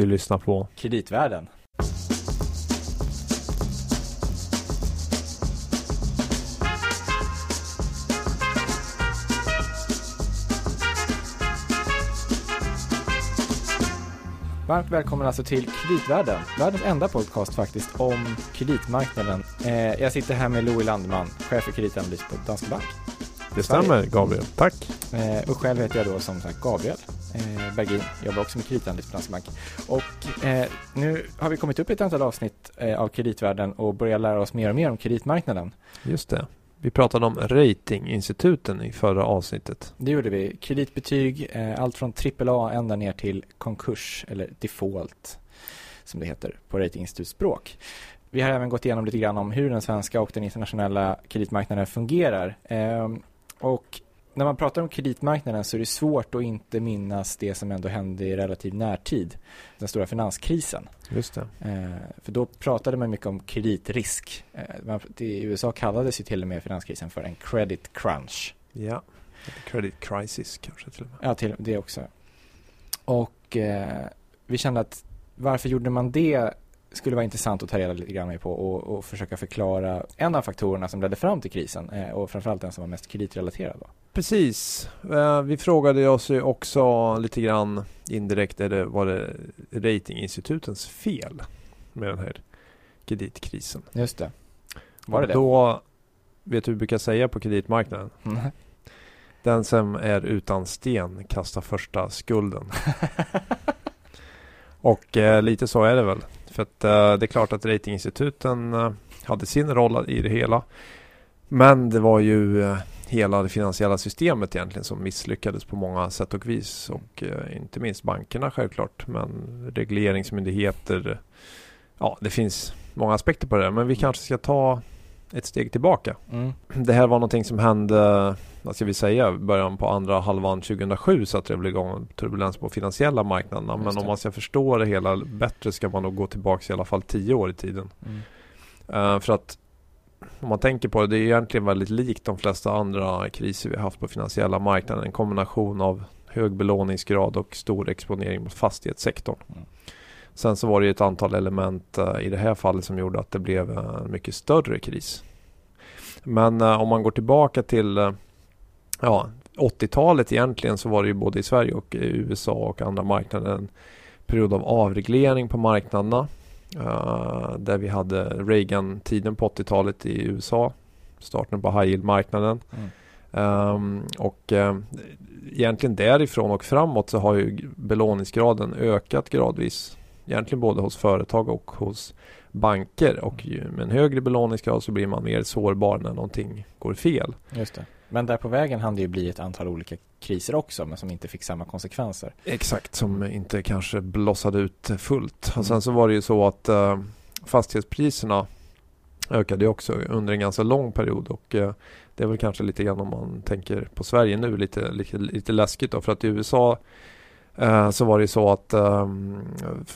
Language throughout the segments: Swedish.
Du lyssnar på Kreditvärlden. Varmt välkommen alltså till Kreditvärlden, världens enda podcast faktiskt om kreditmarknaden. Eh, jag sitter här med Louis Landeman, chef för kreditanalys på Danske Bank. Det stämmer Gabriel, tack. Eh, och själv heter jag då som sagt Gabriel eh, Bergin, jobbar också med kreditanalys på Danske Bank. Och eh, nu har vi kommit upp i ett antal avsnitt eh, av kreditvärlden och börjar lära oss mer och mer om kreditmarknaden. Just det. Vi pratade om ratinginstituten i förra avsnittet. Det gjorde vi. Kreditbetyg, eh, allt från AAA ända ner till konkurs eller default som det heter på ratinginstitutspråk. Vi har även gått igenom lite grann om hur den svenska och den internationella kreditmarknaden fungerar. Eh, och när man pratar om kreditmarknaden så är det svårt att inte minnas det som ändå hände i relativ närtid. Den stora finanskrisen. Just det. Eh, för då pratade man mycket om kreditrisk. Eh, I USA kallades ju till och med finanskrisen för en credit crunch. Ja, credit crisis kanske till och med. Ja, till det också. Och eh, vi kände att varför gjorde man det skulle vara intressant att ta reda lite grann på och, och, försöka förklara en av faktorerna som ledde fram till krisen eh, och framförallt den som var mest kreditrelaterad. Då. Precis. Eh, vi frågade oss ju också lite grann indirekt, är det, var det ratinginstitutens fel med den här kreditkrisen? Just det. Var det det? Då, vet du hur vi brukar säga på kreditmarknaden? Mm. Den som är utan sten kastar första skulden. Och eh, lite så är det väl. För att eh, det är klart att ratinginstituten eh, hade sin roll i det hela. Men det var ju eh, hela det finansiella systemet egentligen som misslyckades på många sätt och vis. Och inte minst bankerna självklart. Men regleringsmyndigheter. Ja, det finns många aspekter på det. Men vi kanske ska ta ett steg tillbaka. Mm. Det här var någonting som hände, vad ska vi säga, början på andra halvan 2007 så att det blev igång turbulens på finansiella marknaderna. Men om man ska förstå det hela bättre ska man nog gå tillbaka i alla fall tio år i tiden. Mm. Uh, för att om man tänker på det, det är egentligen väldigt likt de flesta andra kriser vi haft på finansiella marknaden. En kombination av hög belåningsgrad och stor exponering mot fastighetssektorn. Mm. Sen så var det ett antal element uh, i det här fallet som gjorde att det blev en mycket större kris. Men uh, om man går tillbaka till ja, 80-talet egentligen så var det ju både i Sverige och i USA och andra marknader en period av avreglering på marknaderna. där vi hade Reagan-tiden på 80-talet i USA. Starten på high yield-marknaden. Mm. Um, och um, egentligen därifrån och framåt så har ju belåningsgraden ökat gradvis egentligen både hos företag och hos banker och ju med en högre belåningsgrad så blir man mer sårbar när någonting går fel. Just det. Men där på vägen hann det ju bli ett antal olika kriser också men som inte fick samma konsekvenser. Exakt, som inte kanske blossade ut fullt. Och sen så var det ju så att uh, fastighetspriserna ökade också under en ganska lång period och uh, det är väl kanske lite grann om man tänker på Sverige nu lite, lite, lite läskigt då för att i USA Eh, så var det så att um,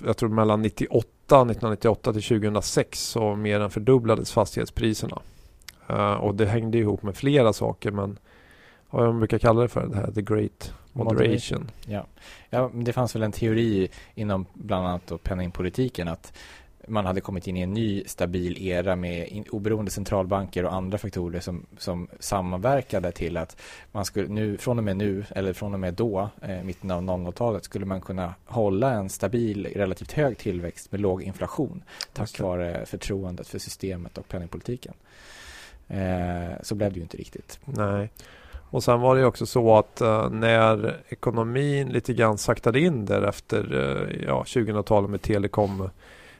jag tror mellan 98, 1998 till 2006 så mer än fördubblades fastighetspriserna. Uh, och det hängde ihop med flera saker men vad man brukar kalla det för, det här the great moderation. Ja. ja, det fanns väl en teori inom bland annat penningpolitiken att man hade kommit in i en ny stabil era med oberoende centralbanker och andra faktorer som, som samverkade till att man skulle nu, från och med nu, eller från och med då, eh, mitten av 00-talet, skulle man kunna hålla en stabil, relativt hög tillväxt med låg inflation tack vare förtroendet för systemet och penningpolitiken. Eh, så blev det ju inte riktigt. Nej. Och sen var det också så att uh, när ekonomin lite grann saktade in där efter uh, ja, 2000-talet med telekom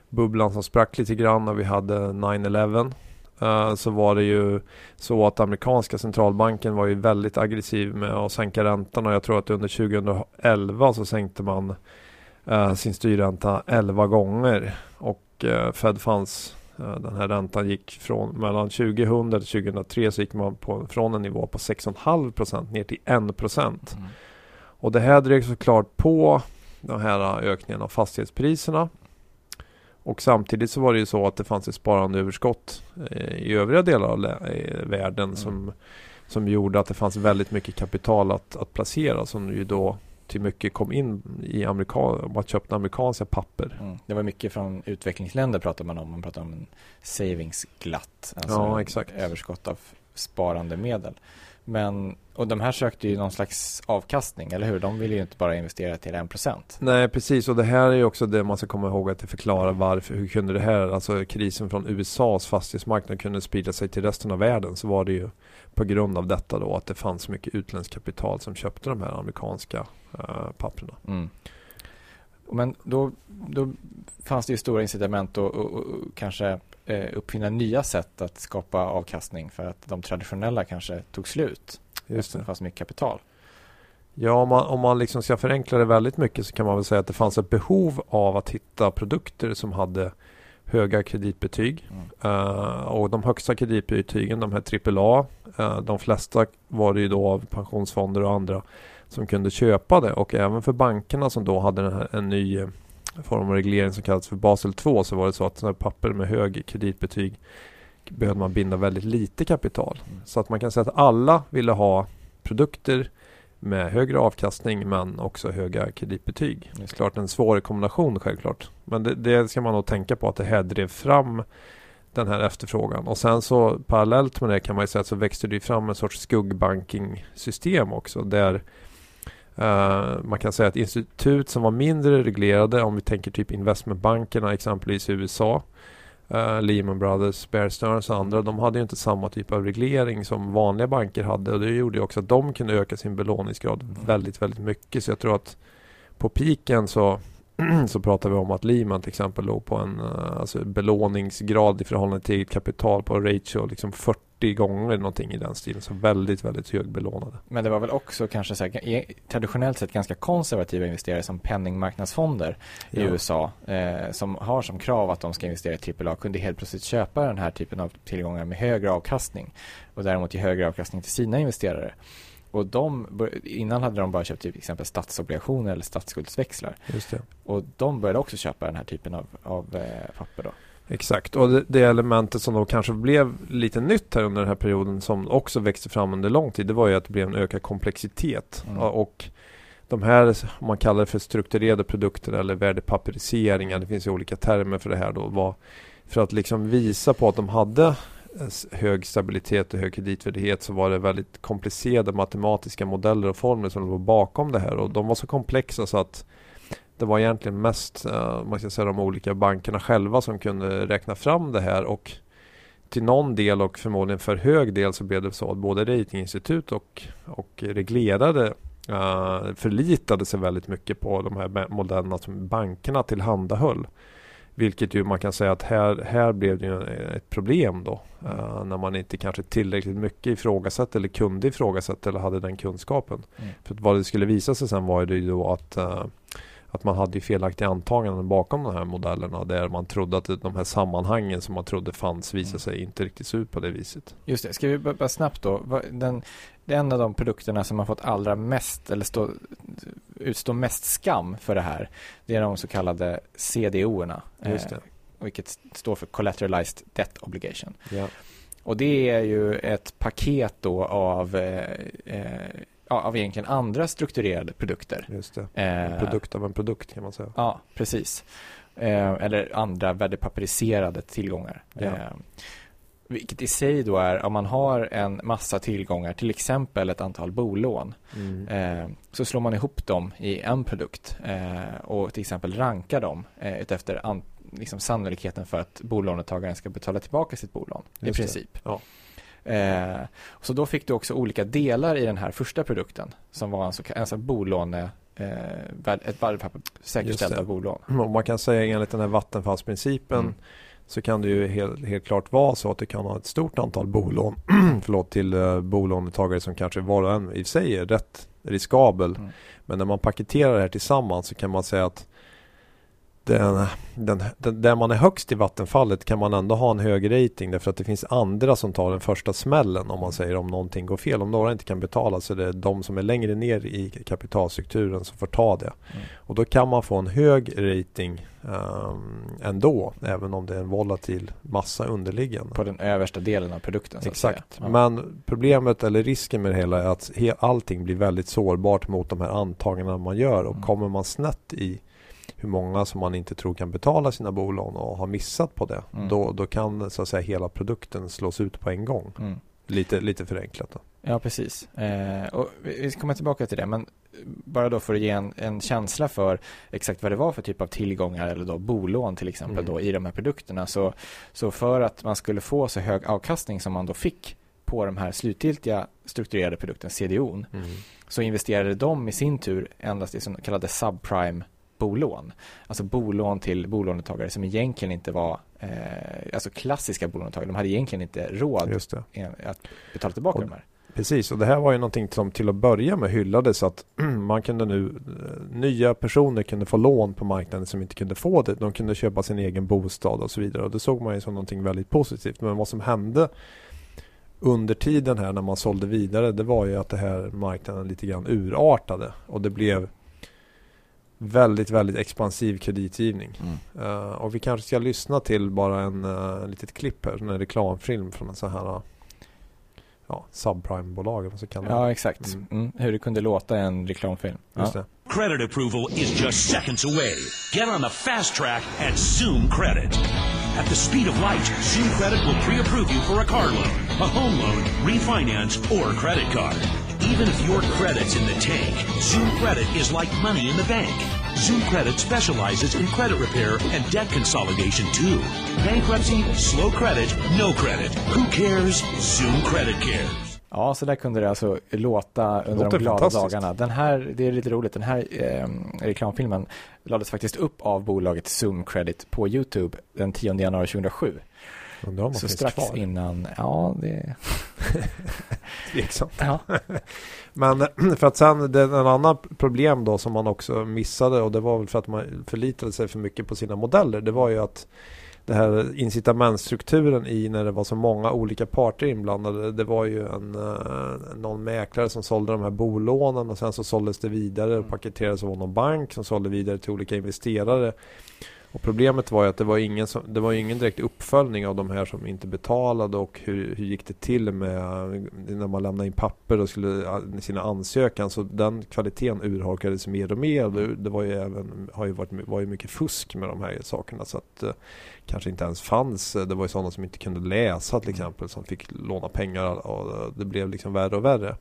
bubblan som sprack lite grann och vi hade 9-11 uh, så var det ju så att amerikanska centralbanken var ju väldigt aggressiv med att sänka räntan och jag tror att under 2011 så sänkte man uh, sin styrränta 11 gånger och uh, Fed Funds den här räntan gick från mellan 2000 till 2003 så gick man på, från en nivå på 6,5 ner till 1 Mm. Och det här drev såklart på den här ökningen av fastighetspriserna. Och samtidigt så var det ju så att det fanns ett sparandeöverskott eh, i övriga delar av eh, världen mm. som, som gjorde att det fanns väldigt mycket kapital att, att placera som ju då till mycket kom in i amerikan, man köpte amerikanska papper. Mm. Det var mycket från utvecklingsländer pratade man om. Man pratade om en savings glatt. Alltså ja, exakt. överskott av sparande medel. Men, och de här sökte ju någon slags avkastning, eller hur? De ville ju inte bara investera till 1%. Nej, precis. Och det här är ju också det man ska komma ihåg att det förklarar varför, hur kunde det här, alltså krisen från USAs fastighetsmarknad kunde sprida sig till resten av världen så var det ju på grund av detta då att det fanns mycket utländskt kapital som köpte de här amerikanska uh, papperna. Mm. Men då, då fanns det ju stora incitament att kanske uppfinna nya sätt att skapa avkastning för att de traditionella kanske tog slut. Just det. det fanns mycket kapital. Ja, om man, om man liksom ska förenkla det väldigt mycket så kan man väl säga att det fanns ett behov av att hitta produkter som hade höga kreditbetyg. Mm. Uh, och de högsta kreditbetygen, de här AAA, uh, de flesta var det ju då av pensionsfonder och andra som kunde köpa det och även för bankerna som då hade här, en ny eh, form av reglering som kallas för Basel 2 så var det så att papper med hög kreditbetyg behövde man binda väldigt lite kapital. Mm. Så att man kan säga att alla ville ha produkter med högre avkastning men också höga kreditbetyg. Det är klart en svår kombination självklart. Men det, det ska man nog tänka på att det här drev fram den här efterfrågan. Och sen så parallellt med det kan man ju säga att så växte det fram en sorts skuggbanking-system också där Uh, man kan säga att institut som var mindre reglerade, om vi tänker typ investmentbankerna exempelvis i USA, uh, Lehman Brothers, Bear Stearns och andra, de hade ju inte samma typ av reglering som vanliga banker hade och det gjorde ju också att de kunde öka sin belåningsgrad väldigt, väldigt mycket. Så jag tror att på piken så så pratar vi om att Lehman till exempel låg på en eh, alltså belåningsgrad i förhållande till eget kapital på ratio liksom 40 40 gånger någonting i den stilen. Så väldigt, väldigt hög belånade. Men det var väl också kanske så här, traditionellt sett ganska konservativa investerare som penningmarknadsfonder i ja. USA eh, som har som krav att de ska investera i AAA kunde helt plötsligt köpa den här typen av tillgångar med högre avkastning och däremot ge högre avkastning till sina investerare. Och de, innan hade de bara köpt till exempel statsobligationer eller statsskuldsväxlar. Och de började också köpa den här typen av, av eh, papper då. Exakt, och det, det, elementet som då kanske blev lite nytt här under den här perioden som också växte fram under lång tid, det var ju att det blev en ökad komplexitet. Mm. Och de här, om man kallar det för strukturerade produkter eller värdepapperiseringar, det finns ju olika termer för det här då, var för att liksom visa på att de hade hög stabilitet och hög kreditvärdighet så var det väldigt komplicerade matematiska modeller och formler som låg bakom det här och de var så komplexa så att det var egentligen mest uh, man ska säga, de olika bankerna själva som kunde räkna fram det här och till någon del och förmodligen för hög del så blev det så att både ratinginstitut och, och reglerade uh, förlitade sig väldigt mycket på de här modellerna som bankerna tillhandahöll. Vilket ju man kan säga att här, här blev det ju ett problem då. Uh, när man inte kanske tillräckligt mycket ifrågasatte eller kunde ifrågasätta eller hade den kunskapen. Mm. För vad det skulle visa sig sen var det ju då att uh, att man hade felaktiga antaganden bakom de här modellerna där man trodde att de här sammanhangen som man trodde fanns visade mm. sig inte riktigt se ut på det viset. Just det, ska vi bara snabbt då. Den, det är en av de produkterna som har fått allra mest eller stå, utstå mest skam för det här. Det är de så kallade CDO-erna. Just det. Eh, vilket står för Collateralized Debt Obligation. Ja. Och det är ju ett paket då av eh, eh, ja, av egentligen andra strukturerade produkter. Just det. En eh, produkt av en produkt kan man säga. Ja, precis. Eh, eller andra värdepaperiserade tillgångar. Ja. Eh, vilket i sig då är om man har en massa tillgångar, till exempel ett antal bolån, mm. eh, så slår man ihop dem i en produkt eh, och till exempel rankar dem eh, utefter an, liksom sannolikheten för att bolånetagaren ska betala tillbaka sitt bolån Just i princip. Ja. Eh, så då fick du också olika delar i den här första produkten som var en, så, alltså bolåne eh, ett värdepapper säkerställt av bolån. Och man kan säga enligt den här vattenfallsprincipen mm. så kan det ju helt, helt, klart vara så att du kan ha ett stort antal bolån förlåt, till uh, bolånetagare som kanske var och en i sig är rätt riskabel. Mm. Men när man paketerar det här tillsammans så kan man säga att den, den, den, där man är högst i vattenfallet kan man ändå ha en hög rating därför att det finns andra som tar den första smällen om man säger om någonting går fel. Om några inte kan betala så det är de som är längre ner i kapitalstrukturen som får ta det. Mm. Och då kan man få en hög rating um, ändå, även om det är en volatil massa underliggande. På den översta delen av produkten? Exakt, ja. men problemet eller risken med det hela är att allting blir väldigt sårbart mot de här antagandena man gör och mm. kommer man snett i hur många som man inte tror kan betala sina bolån och har missat på det. Mm. Då, då kan så att säga hela produkten slås ut på en gång. Mm. Lite, lite förenklat. Då. Ja, precis. Eh, och vi komma tillbaka till det, men bara då för att ge en, en, känsla för exakt vad det var för typ av tillgångar eller då bolån till exempel mm. då i de här produkterna. Så, så för att man skulle få så hög avkastning som man då fick på de här slutgiltiga strukturerade produkten, CDOn, mm. så investerade de i sin tur endast i så kallade subprime bolån. Alltså bolån till bolånetagare som egentligen inte var eh, alltså klassiska bolånetagare. De hade egentligen inte råd att betala tillbaka och, de här. Precis, och det här var ju någonting som till att börja med hyllades att man kunde nu, eh, nya personer kunde få lån på marknaden som inte kunde få det. De kunde köpa sin egen bostad och så vidare och det såg man ju som någonting väldigt positivt. Men vad som hände under tiden här när man sålde vidare det var ju att det här marknaden lite grann urartade och det blev väldigt, väldigt expansiv kreditgivning. Mm. Uh, och vi kanske ska lyssna till bara en uh, litet klipp här, en reklamfilm från en sån här ja, subprime-bolag. Ja, exakt. Mm. Mm. Hur det kunde låta i en reklamfilm. Just ja. det. Credit approval is just seconds away. Get on the fast track at Zoom Credit. At the speed of light, Zoom Credit will pre-approve you for a car loan, a home loan, refinance, or credit card. Even if your credit's in the tank, Zoom Credit is like money in the bank. Zoom Credit specializes in credit repair and debt consolidation too. Bankruptcy, slow credit, no credit. Who cares? Zoom Credit cares. Ja, så där kunde det alltså låta under de glada dagarna. Den här, det är lite roligt, den här eh, reklamfilmen lades faktiskt upp av bolaget Zoom Credit på YouTube den 10 januari 2007. Så strax kvar. innan, ja det... Tveksamt. ja. Men för att sen, det är en annan problem då som man också missade och det var väl för att man förlitade sig för mycket på sina modeller. Det var ju att det här incitamentstrukturen i när det var så många olika parter inblandade. Det var ju en, uh, någon mäklare som sålde de här bolånen och sen så såldes det vidare och mm. paketerades av någon bank som sålde vidare till olika investerare. Och problemet var ju att det var ingen, som, det var ingen direkt uppföljning av de här som inte betalade och hur, hur gick det till med när man lämnade in papper och skulle sina ansökan så den kvaliteten urholkades mer och mer. Det, det var ju även, har ju varit, var ju mycket fusk med de här sakerna så att eh, kanske inte ens fanns. Eh, det var ju sådana som inte kunde läsa till exempel som fick låna pengar och eh, det blev liksom värre och värre.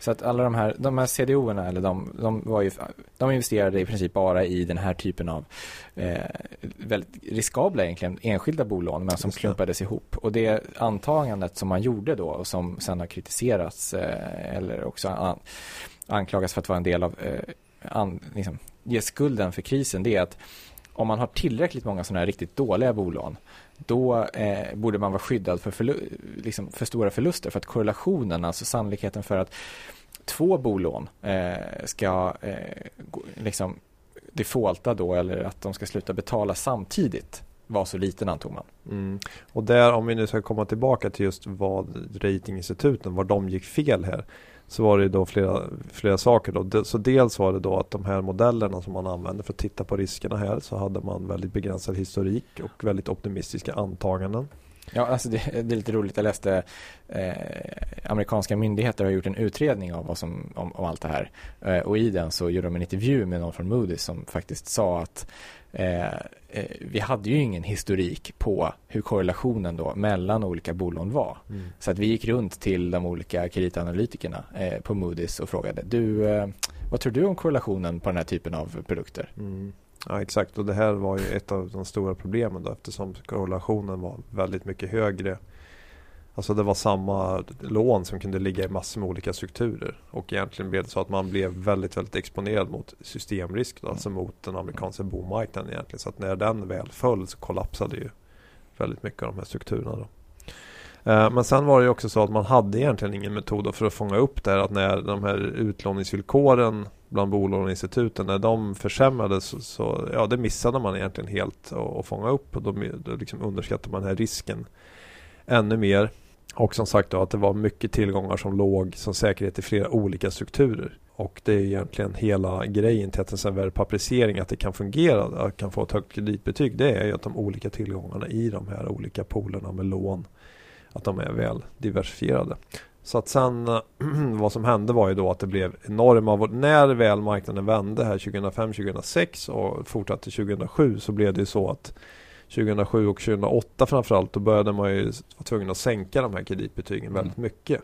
Så att alla de här, de här CDO-erna eller de, de var ju, de investerade i princip bara i den här typen av eh, väldigt riskabla egentligen enskilda bolån men som klumpades ihop. Och det antagandet som man gjorde då och som sen har kritiserats eh, eller också an, anklagas för att vara en del av eh, an, liksom, ge skulden för krisen det är att om man har tillräckligt många sådana här riktigt dåliga bolån då eh, borde man vara skyddad för, förlu- liksom för stora förluster för att korrelationen, alltså sannolikheten för att två bolån eh, ska eh, liksom defaulta då eller att de ska sluta betala samtidigt var så liten antog man. Mm. Och där om vi nu ska komma tillbaka till just vad ratinginstituten, var de gick fel här så var det då flera, flera saker. Då. Så dels var det då att de här modellerna som man använde för att titta på riskerna här så hade man väldigt begränsad historik och väldigt optimistiska antaganden. Ja, alltså det, det är lite roligt. Jag läste eh, amerikanska myndigheter har gjort en utredning av vad som, om, om allt det här. Eh, och i den så gjorde de en intervju med någon från Moody's som faktiskt sa att Eh, eh, vi hade ju ingen historik på hur korrelationen då mellan olika bolån var. Mm. Så att vi gick runt till de olika kreditanalytikerna eh, på Moody's och frågade du, eh, vad tror du om korrelationen på den här typen av produkter? Mm. Ja exakt och det här var ju ett av de stora problemen då eftersom korrelationen var väldigt mycket högre Alltså det var samma lån som kunde ligga i massor med olika strukturer. Och egentligen blev det så att man blev väldigt, väldigt exponerad mot systemrisk. Då. Alltså mot den amerikanska bomarknaden egentligen. Så att när den väl föll så kollapsade ju väldigt mycket av de här strukturerna. Då. Eh, men sen var det ju också så att man hade egentligen ingen metod för att fånga upp det här att när de här utlåningsvillkoren bland bolåneinstituten. När de försämrades så, så, ja, det missade man egentligen helt att fånga upp och då, då liksom underskattade man den här risken ännu mer. Och som sagt då att det var mycket tillgångar som låg som säkerhet i flera olika strukturer. Och det är egentligen hela grejen till att en sån här värdepapperisering, att det kan fungera, att kan få ett högt kreditbetyg, det är ju att de olika tillgångarna i de här olika poolerna med lån, att de är väl diversifierade. Så att sen vad som hände var ju då att det blev enorma, när väl marknaden vände här 2005-2006 och fortsatte 2007 så blev det ju så att 2007 och 2008 framförallt då började man ju vara tvungen att sänka de här kreditbetygen mm. väldigt mycket.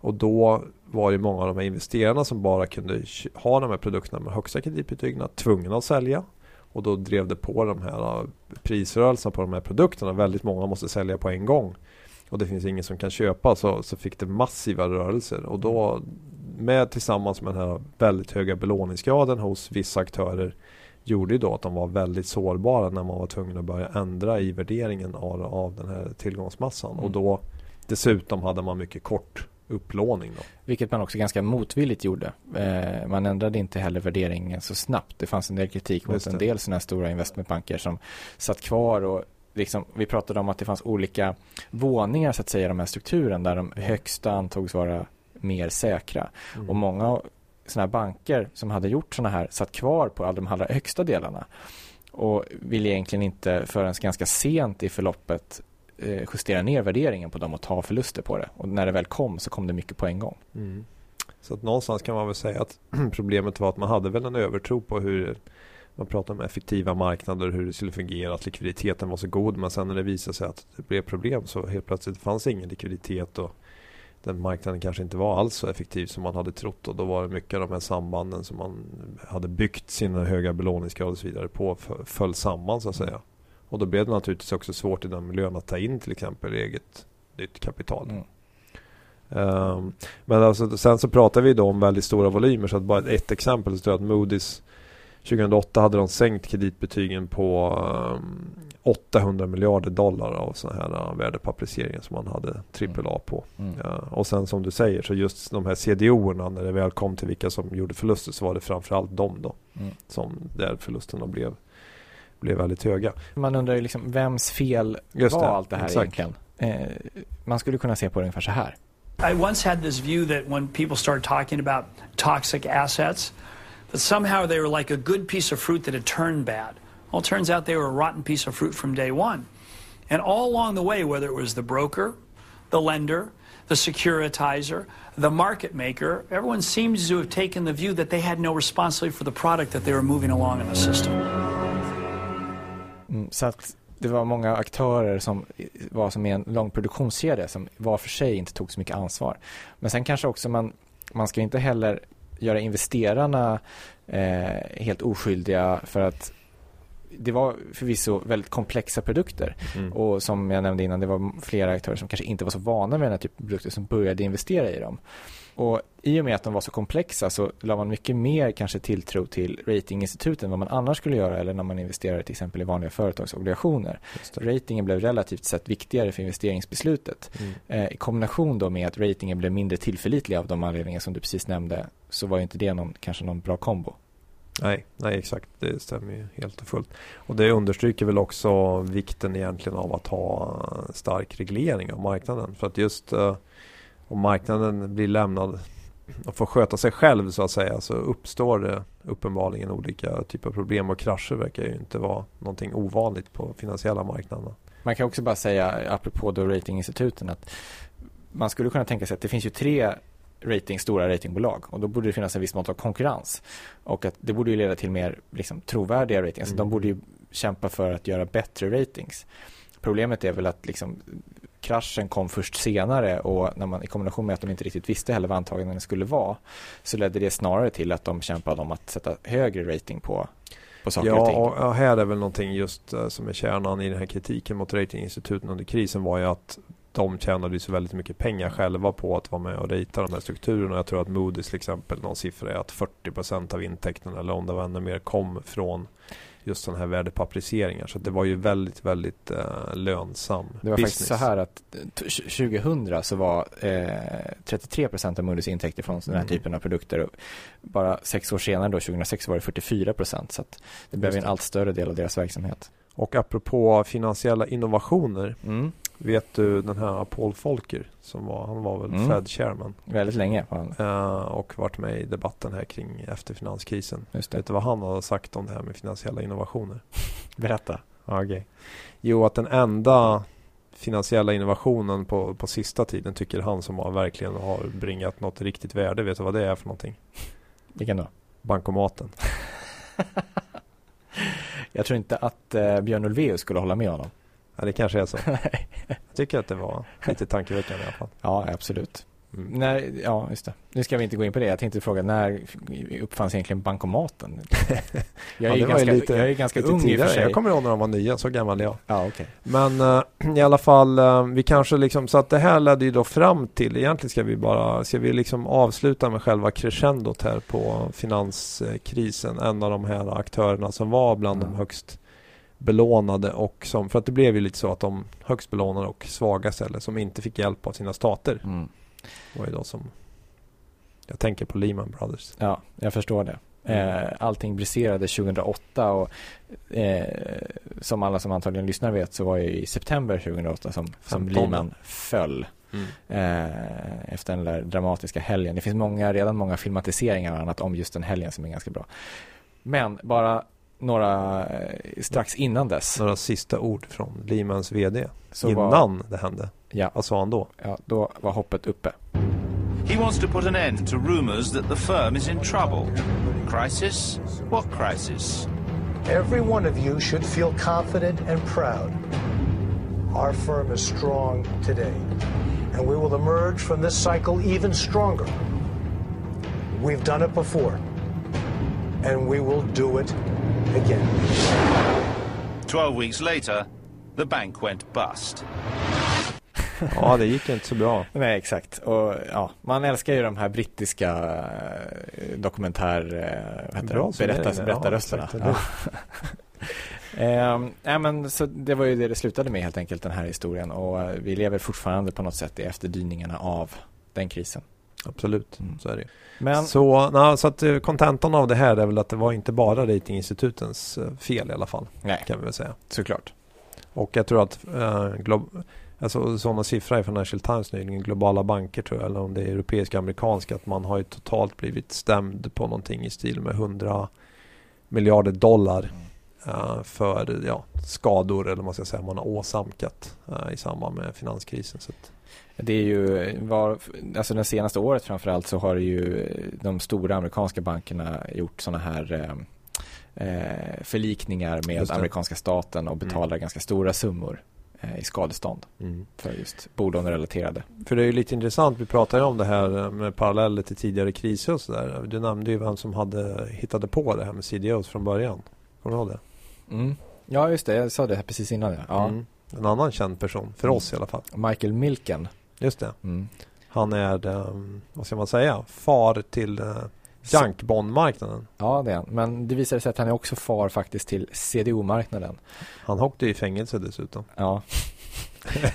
Och då var det många av de här investerarna som bara kunde ha de här produkterna med högsta kreditbetygen tvungna att sälja. Och då drev det på de här prisrörelserna på de här produkterna. Väldigt många måste sälja på en gång. Och det finns ingen som kan köpa så, så fick det massiva rörelser. Och då med tillsammans med den här väldigt höga belåningsgraden hos vissa aktörer gjorde ju då att de var väldigt sårbara när man var tvungen att börja ändra i värderingen av, av den här tillgångsmassan. Mm. Och då dessutom hade man mycket kort upplåning. Då. Vilket man också ganska motvilligt gjorde. Eh, man ändrade inte heller värderingen så snabbt. Det fanns en del kritik mot en del sådana här stora investmentbanker som satt kvar och Liksom, vi pratade om att det fanns olika våningar så att säga i de här strukturen där de högsta antogs vara mer säkra. Mm. Och många sådana här banker som hade gjort sådana här satt kvar på alla de allra högsta delarna och ville egentligen inte förrän ganska sent i förloppet eh, justera ner värderingen på dem och ta förluster på det. Och när det väl kom så kom det mycket på en gång. Mm. Så att någonstans kan man väl säga att problemet var att man hade väl en övertro på hur man pratar om effektiva marknader, hur det skulle fungera, att likviditeten var så god. Men sen när det visade sig att det blev problem så helt plötsligt fanns ingen likviditet och den marknaden kanske inte var alls så effektiv som man hade trott och då var det mycket av de här sambanden som man hade byggt sina höga belåningsgrad och så vidare på föll samman så att säga. Och då blev det naturligtvis också svårt i den miljön att ta in till exempel eget nytt kapital. Mm. Um, men alltså, sen så pratar vi då om väldigt stora volymer så att bara ett exempel så tror jag att Moody's 2008 hade de sänkt kreditbetygen på um, ehm, 800 miljarder dollar av sådana här uh, värdepapperiseringar som man hade AAA på. Mm. Ja, och sen som du säger så just de här CDO-erna när det väl kom till vilka som gjorde förluster så var det framförallt de då. Mm. Som där förlusterna blev, blev väldigt höga. Man undrar ju liksom vems fel just var det. allt det här Exakt. egentligen? Eh, man skulle kunna se på det ungefär så här. I once had this view that when people started talking about toxic assets that somehow they were like a good piece of fruit that had turned bad. Well, it turns out they were a rotten piece of fruit from day one. And all along the way, whether it was the broker, the lender, the securitizer, the market maker, everyone seems to have taken the view that they had no responsibility for the product that they were moving along in the system. Mm, så att det var många aktörer som var som i en lång produktionskedja som var för sig inte tog så mycket ansvar. Men sen kanske också man, man ska inte heller göra investerarna eh, helt oskyldiga för att det var förvisso väldigt komplexa produkter mm. och som jag nämnde innan det var flera aktörer som kanske inte var så vana med den här typen av produkter som började investera i dem. Och i och med att de var så komplexa så la man mycket mer kanske tilltro till ratinginstituten än vad man annars skulle göra eller när man investerar till exempel i vanliga företagsobligationer. Ratingen blev relativt sett viktigare för investeringsbeslutet. Mm. Eh, I kombination då med att ratingen blev mindre tillförlitlig av de anledningar som du precis nämnde så var ju inte det någon, kanske någon bra kombo. Nej, nej exakt. Det stämmer ju helt och fullt. Och det understryker väl också vikten egentligen av att ha stark reglering av marknaden. För att just uh, om marknaden blir lämnad och får sköta sig själv så att säga så uppstår det uppenbarligen olika typer av problem och krascher verkar ju inte vara någonting ovanligt på finansiella marknaderna. Man kan också bara säga apropå då ratinginstituten att man skulle kunna tänka sig att det finns ju tre rating, stora ratingbolag och då borde det finnas en viss mått av konkurrens och att det borde ju leda till mer liksom, trovärdiga ratings. Mm. De borde ju kämpa för att göra bättre ratings. Problemet är väl att liksom, kraschen kom först senare och när man, i kombination med att de inte riktigt visste heller vad antagandena skulle vara så ledde det snarare till att de kämpade om att sätta högre rating på, ja, och. Ja, här är väl någonting just uh, som är kärnan i den här kritiken mot ratinginstituten under krisen var ju att de tjänade ju så väldigt mycket pengar själva på att vara med och rita de här strukturerna. Jag tror att Moody's till exempel, någon siffra är att 40% av intäkterna eller om det var ännu mer kom från just sådana här värdepapperiseringar. Så det var ju väldigt, väldigt uh, lönsam Det var business. faktiskt så här att 2000 så var eh, 33 procent av Moody's intäkter från den här Mm. typen av produkter. Och bara sex år senare då, 2006 var det 44 procent. Så att det blev en allt större del av deras verksamhet. Och apropå finansiella innovationer. Mm. Vet du den här Paul Volcker som var, han var väl Mm. Fed chairman. Väldigt länge var han. eh, och varit med i debatten här kring efter finanskrisen. Just det. Vet du vad han har sagt om det här med finansiella innovationer? Berätta. Okay. Jo, att den enda finansiella innovationen på, på sista tiden tycker han som har verkligen har bringat något riktigt värde. Vet du vad det är för någonting? Vilken då? Bankomaten. Jag tror inte att eh, Björn Ulvaeus skulle hålla med honom. Ja, det kanske är så. Jag tycker att det var lite tankeväckande i alla fall. Ja, absolut. Mm. När, ja, just det. Nu ska vi inte gå in på det. Jag tänkte fråga, när uppfanns egentligen bankomaten? Jag är, Ja, ju ganska, lite- jag är ganska ung i och för tidigare. sig. Jag kommer ihåg när de var nya, så gammal är jag. Ja, okej. Men eh, i alla fall, eh, vi kanske liksom, så att det här ledde ju då fram till, egentligen ska vi bara, ska vi liksom avsluta med själva crescendot här på finanskrisen. En av de här aktörerna som var bland de Mm. högst belånade och som, för att det blev ju lite så att de högst belånade och svagaste eller som inte fick hjälp av sina stater Mm. var ju då som jag tänker på Lehman Brothers. Ja, jag förstår det. Mm. Eh, allting briserade 2008 och eh, som alla som antagligen lyssnar vet så var det i september 2008 som, som 15. Lehman föll Mm. eh, efter den där dramatiska helgen. Det finns många, redan många filmatiseringar och annat om just den helgen som är ganska bra. Men bara några eh, strax innan dess Några sista ord från Lehmans VD så innan var, det hände. ja, Vad sa han då? ja, då var hoppet uppe. He wants to put an end to rumors that the firm is in trouble. Crisis? What crisis? Every one of you should feel confident and proud. Our firm is strong today, and we will emerge from this cycle even stronger. We've done it before, and we will do it again. Twelve weeks later, the bank went bust. Ja, det gick inte så bra. Nej, exakt. Och ja, man älskar ju de här brittiska eh, dokumentär... Eh, vad heter Bra det? berättarrösterna. Ja, exakt. Ehm, nej, men så det var ju det det slutade med helt enkelt, den här historien. Och eh, vi lever fortfarande på något sätt i efterdyningarna av den krisen. Absolut, Mm. så är det. Men Så, na, så att eh, kontentan av det här är väl att det var inte bara ratinginstitutens eh, fel i alla fall, nej, kan vi väl säga. såklart. Och jag tror att eh, glob- alltså, sådana siffror i Financial Times nyligen, globala banker tror jag, eller om det är europeiska amerikanska, att man har ju totalt blivit stämd på någonting i stil med 100 miljarder dollar eh, för ja, skador, eller vad man ska säga, man har åsamkat eh, i samband med finanskrisen. Så att, Det är ju, var, alltså det senaste året framförallt så har ju eh, de stora amerikanska bankerna gjort sådana här eh, eh, förlikningar med amerikanska staten och betalar ganska stora summor eh, i skadestånd för just bolånerelaterade. För det är ju lite intressant, vi pratade ju om det här eh, med paralleller till tidigare kriser och sådär. Du nämnde ju vem som hade hittade på det här med CDOs från början. Kommer du ihåg det? Mm. Ja, just det. Jag sa det här precis innan. Ja. ja. Mm. En annan känd person, för oss i alla fall. Michael Milken. Just det. Mm. Han är, um, vad ska man säga, far till uh, jankbondmarknaden. Ja, det är han. Men det visade sig att han är också far faktiskt till CDO-marknaden. Han åkte i fängelse dessutom. Ja, Men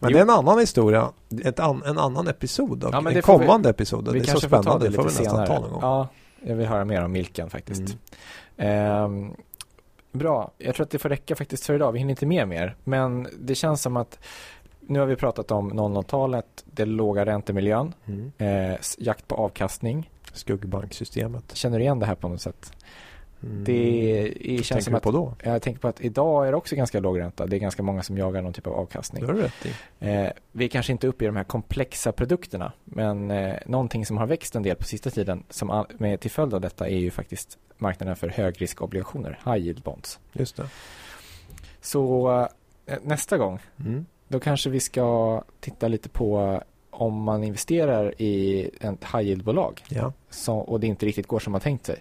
Jo. det är en annan historia. An, en annan episod. Ja, men en får vi- kommande episod. Det är så spännande. det får vi nästan senare. ta någon gång. Ja, jag vill höra mer om Milken faktiskt. Mm. Ehm, bra, jag tror att det får räcka faktiskt för idag. Vi hinner inte med mer. Men det känns som att nu har vi pratat om 00-talet, det låga räntemiljön, Mm. eh, jakt på avkastning. Skuggbanksystemet. Känner du igen det här på något sätt? Mm. Det är, Vad känns tänker som du att på då? jag tänker på att idag är det också ganska låg ränta. Det är ganska många som jagar någon typ av avkastning. Det har du rätt i. Eh, vi är kanske inte uppe i de här komplexa produkterna, men eh, någonting som har växt en del på sista tiden som all, med, till följd av detta är ju faktiskt marknaden för högriskobligationer, high yield bonds. Just det. Så eh, nästa gång, Mm. Då kanske vi ska titta lite på om man investerar i ett high yield-bolag Ja. så, och det inte riktigt går som man tänkt sig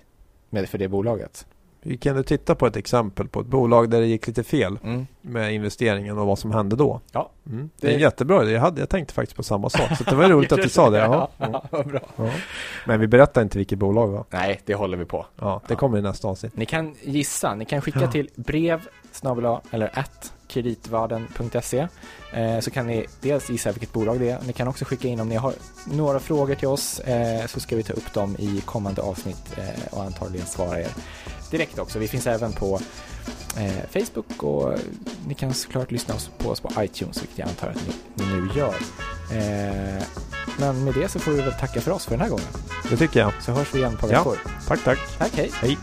med för det bolaget. Vi kan du titta på ett exempel på ett bolag där det gick lite fel Mm. med investeringen och vad som hände då. Ja. Mm. Det är en Det- jättebra idé. Jag, hade, jag tänkte faktiskt på samma sak. Så det var roligt att du sa det. Ja. Vad bra. Ja. Men vi berättar inte vilket bolag va? Nej, det håller vi på. Ja, det kommer i nästa avsnitt. Ni kan gissa, ni kan skicka till brev snabel-a, eller at kreditvarden.se eh, så kan ni dels gissa vilket bolag det är. Ni kan också skicka in om ni har några frågor till oss eh, så ska vi ta upp dem i kommande avsnitt eh, och antagligen svara er direkt också. Vi finns även på Facebook och ni kan såklart lyssna oss på oss på iTunes vilket jag antar att ni, ni nu gör. Men med det så får vi väl tacka för oss för den här gången. Det tycker jag. Så hörs vi igen på Ja. veckor. Tack, tack. Tack, hej! Hej.